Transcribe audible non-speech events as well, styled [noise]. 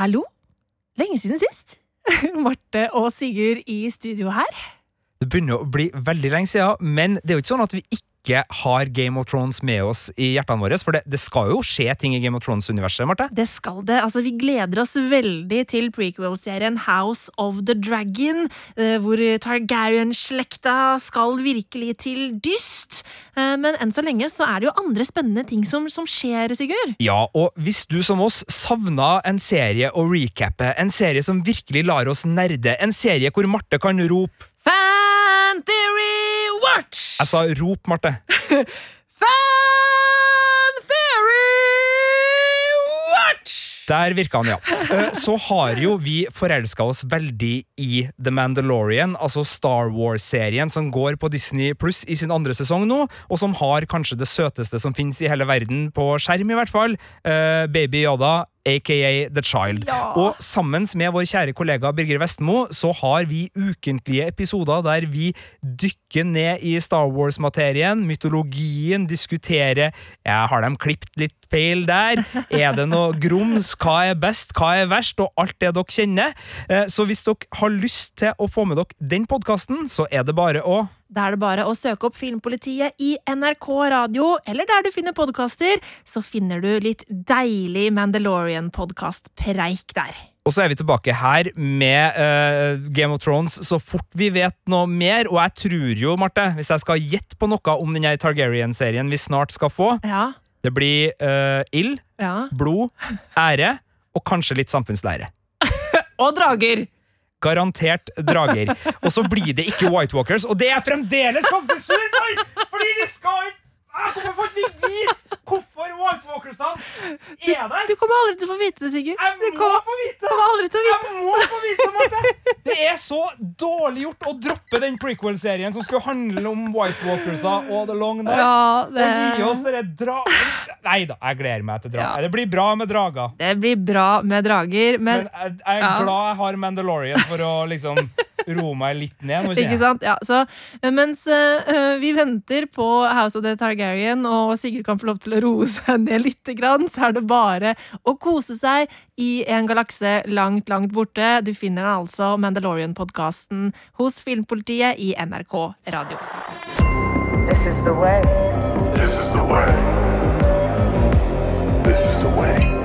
Hallo? Lenge siden sist. [laughs] Marte og Sigurd i studio her. Det begynner å bli veldig lenge siden, men det er jo ikke sånn at vi ikke har Game of Thrones med oss i hjertene våre. For det, det skal jo skje ting i Game of Thrones-universet, Marte. Det skal det. Altså, vi gleder oss veldig til prequel-serien House of the Dragon, eh, hvor Targaryen-slekta skal virkelig til dyst. Eh, Men enn så lenge så er det jo andre spennende ting som, som skjer, Sigurd. Ja, og hvis du som oss savna en serie å recappe, en serie som virkelig lar oss nerde, en serie hvor Marte kan rope Fan Theory Watch! Jeg sa rop, Marte. [laughs] Fan Theory Watch! Der virka han, ja. Eh, Så har jo vi forelska oss veldig i The Mandalorian, altså Star Wars-serien som går på Disney pluss i sin andre sesong nå, og som har kanskje det søteste som finnes i hele verden, på skjerm i hvert fall. Eh, Baby Yoda, aka The Child. Ja. Og sammen med vår kjære kollega Birger Vestmo så har vi ukentlige episoder der vi dykker ned i Star Wars-materien, mytologien, diskuterer ja, Har de klippet litt feil der? Er det noe grums? Hva er best? Hva er verst? Og alt det dere kjenner. Eh, Så hvis dere har lyst til å få med dere den podkasten, så er det bare å Da er det bare å søke opp Filmpolitiet i NRK radio, eller der du finner podkaster, så finner du litt deilig Mandalorian-podkast-preik der. Og så er vi tilbake her med uh, Game of Thrones så fort vi vet noe mer. Og jeg tror jo, Marte, hvis jeg skal gjette på noe om den Targaryen-serien vi snart skal få, Ja, det blir uh, ild, ja. blod, ære og kanskje litt samfunnslære. [laughs] Og drager! Garantert drager. Og så blir det ikke White Walkers, og det er fremdeles ganske! Fordi vi skal ikke Ah, Hvorfor får ikke vi vite hvorfor White Er? Du kommer aldri til å få vite det, Sigurd. Jeg må få vite! vite Jeg må få vite det, Marte! [laughs] Det er så dårlig gjort å droppe den prequel-serien som skulle handle om White Walkers og The Long Night. Ja, Og gi oss dere dra... Nei da, jeg gleder meg til drager. Ja. Det blir bra med drager. Det blir bra med drager, men, Men jeg, jeg er glad jeg har Mandalorian for å liksom roe meg litt ned. Nå, Ikke sant? Ja, så eh, mens uh, vi venter på House of the Targaryen, og Sigurd kan få lov til å roe seg ned litt, grann, så er det bare å kose seg i en galakse langt, langt borte. Du finner den altså, Mandalorian-podkasten, hos Filmpolitiet i NRK Radio. This is the way. This is the way. This is the way.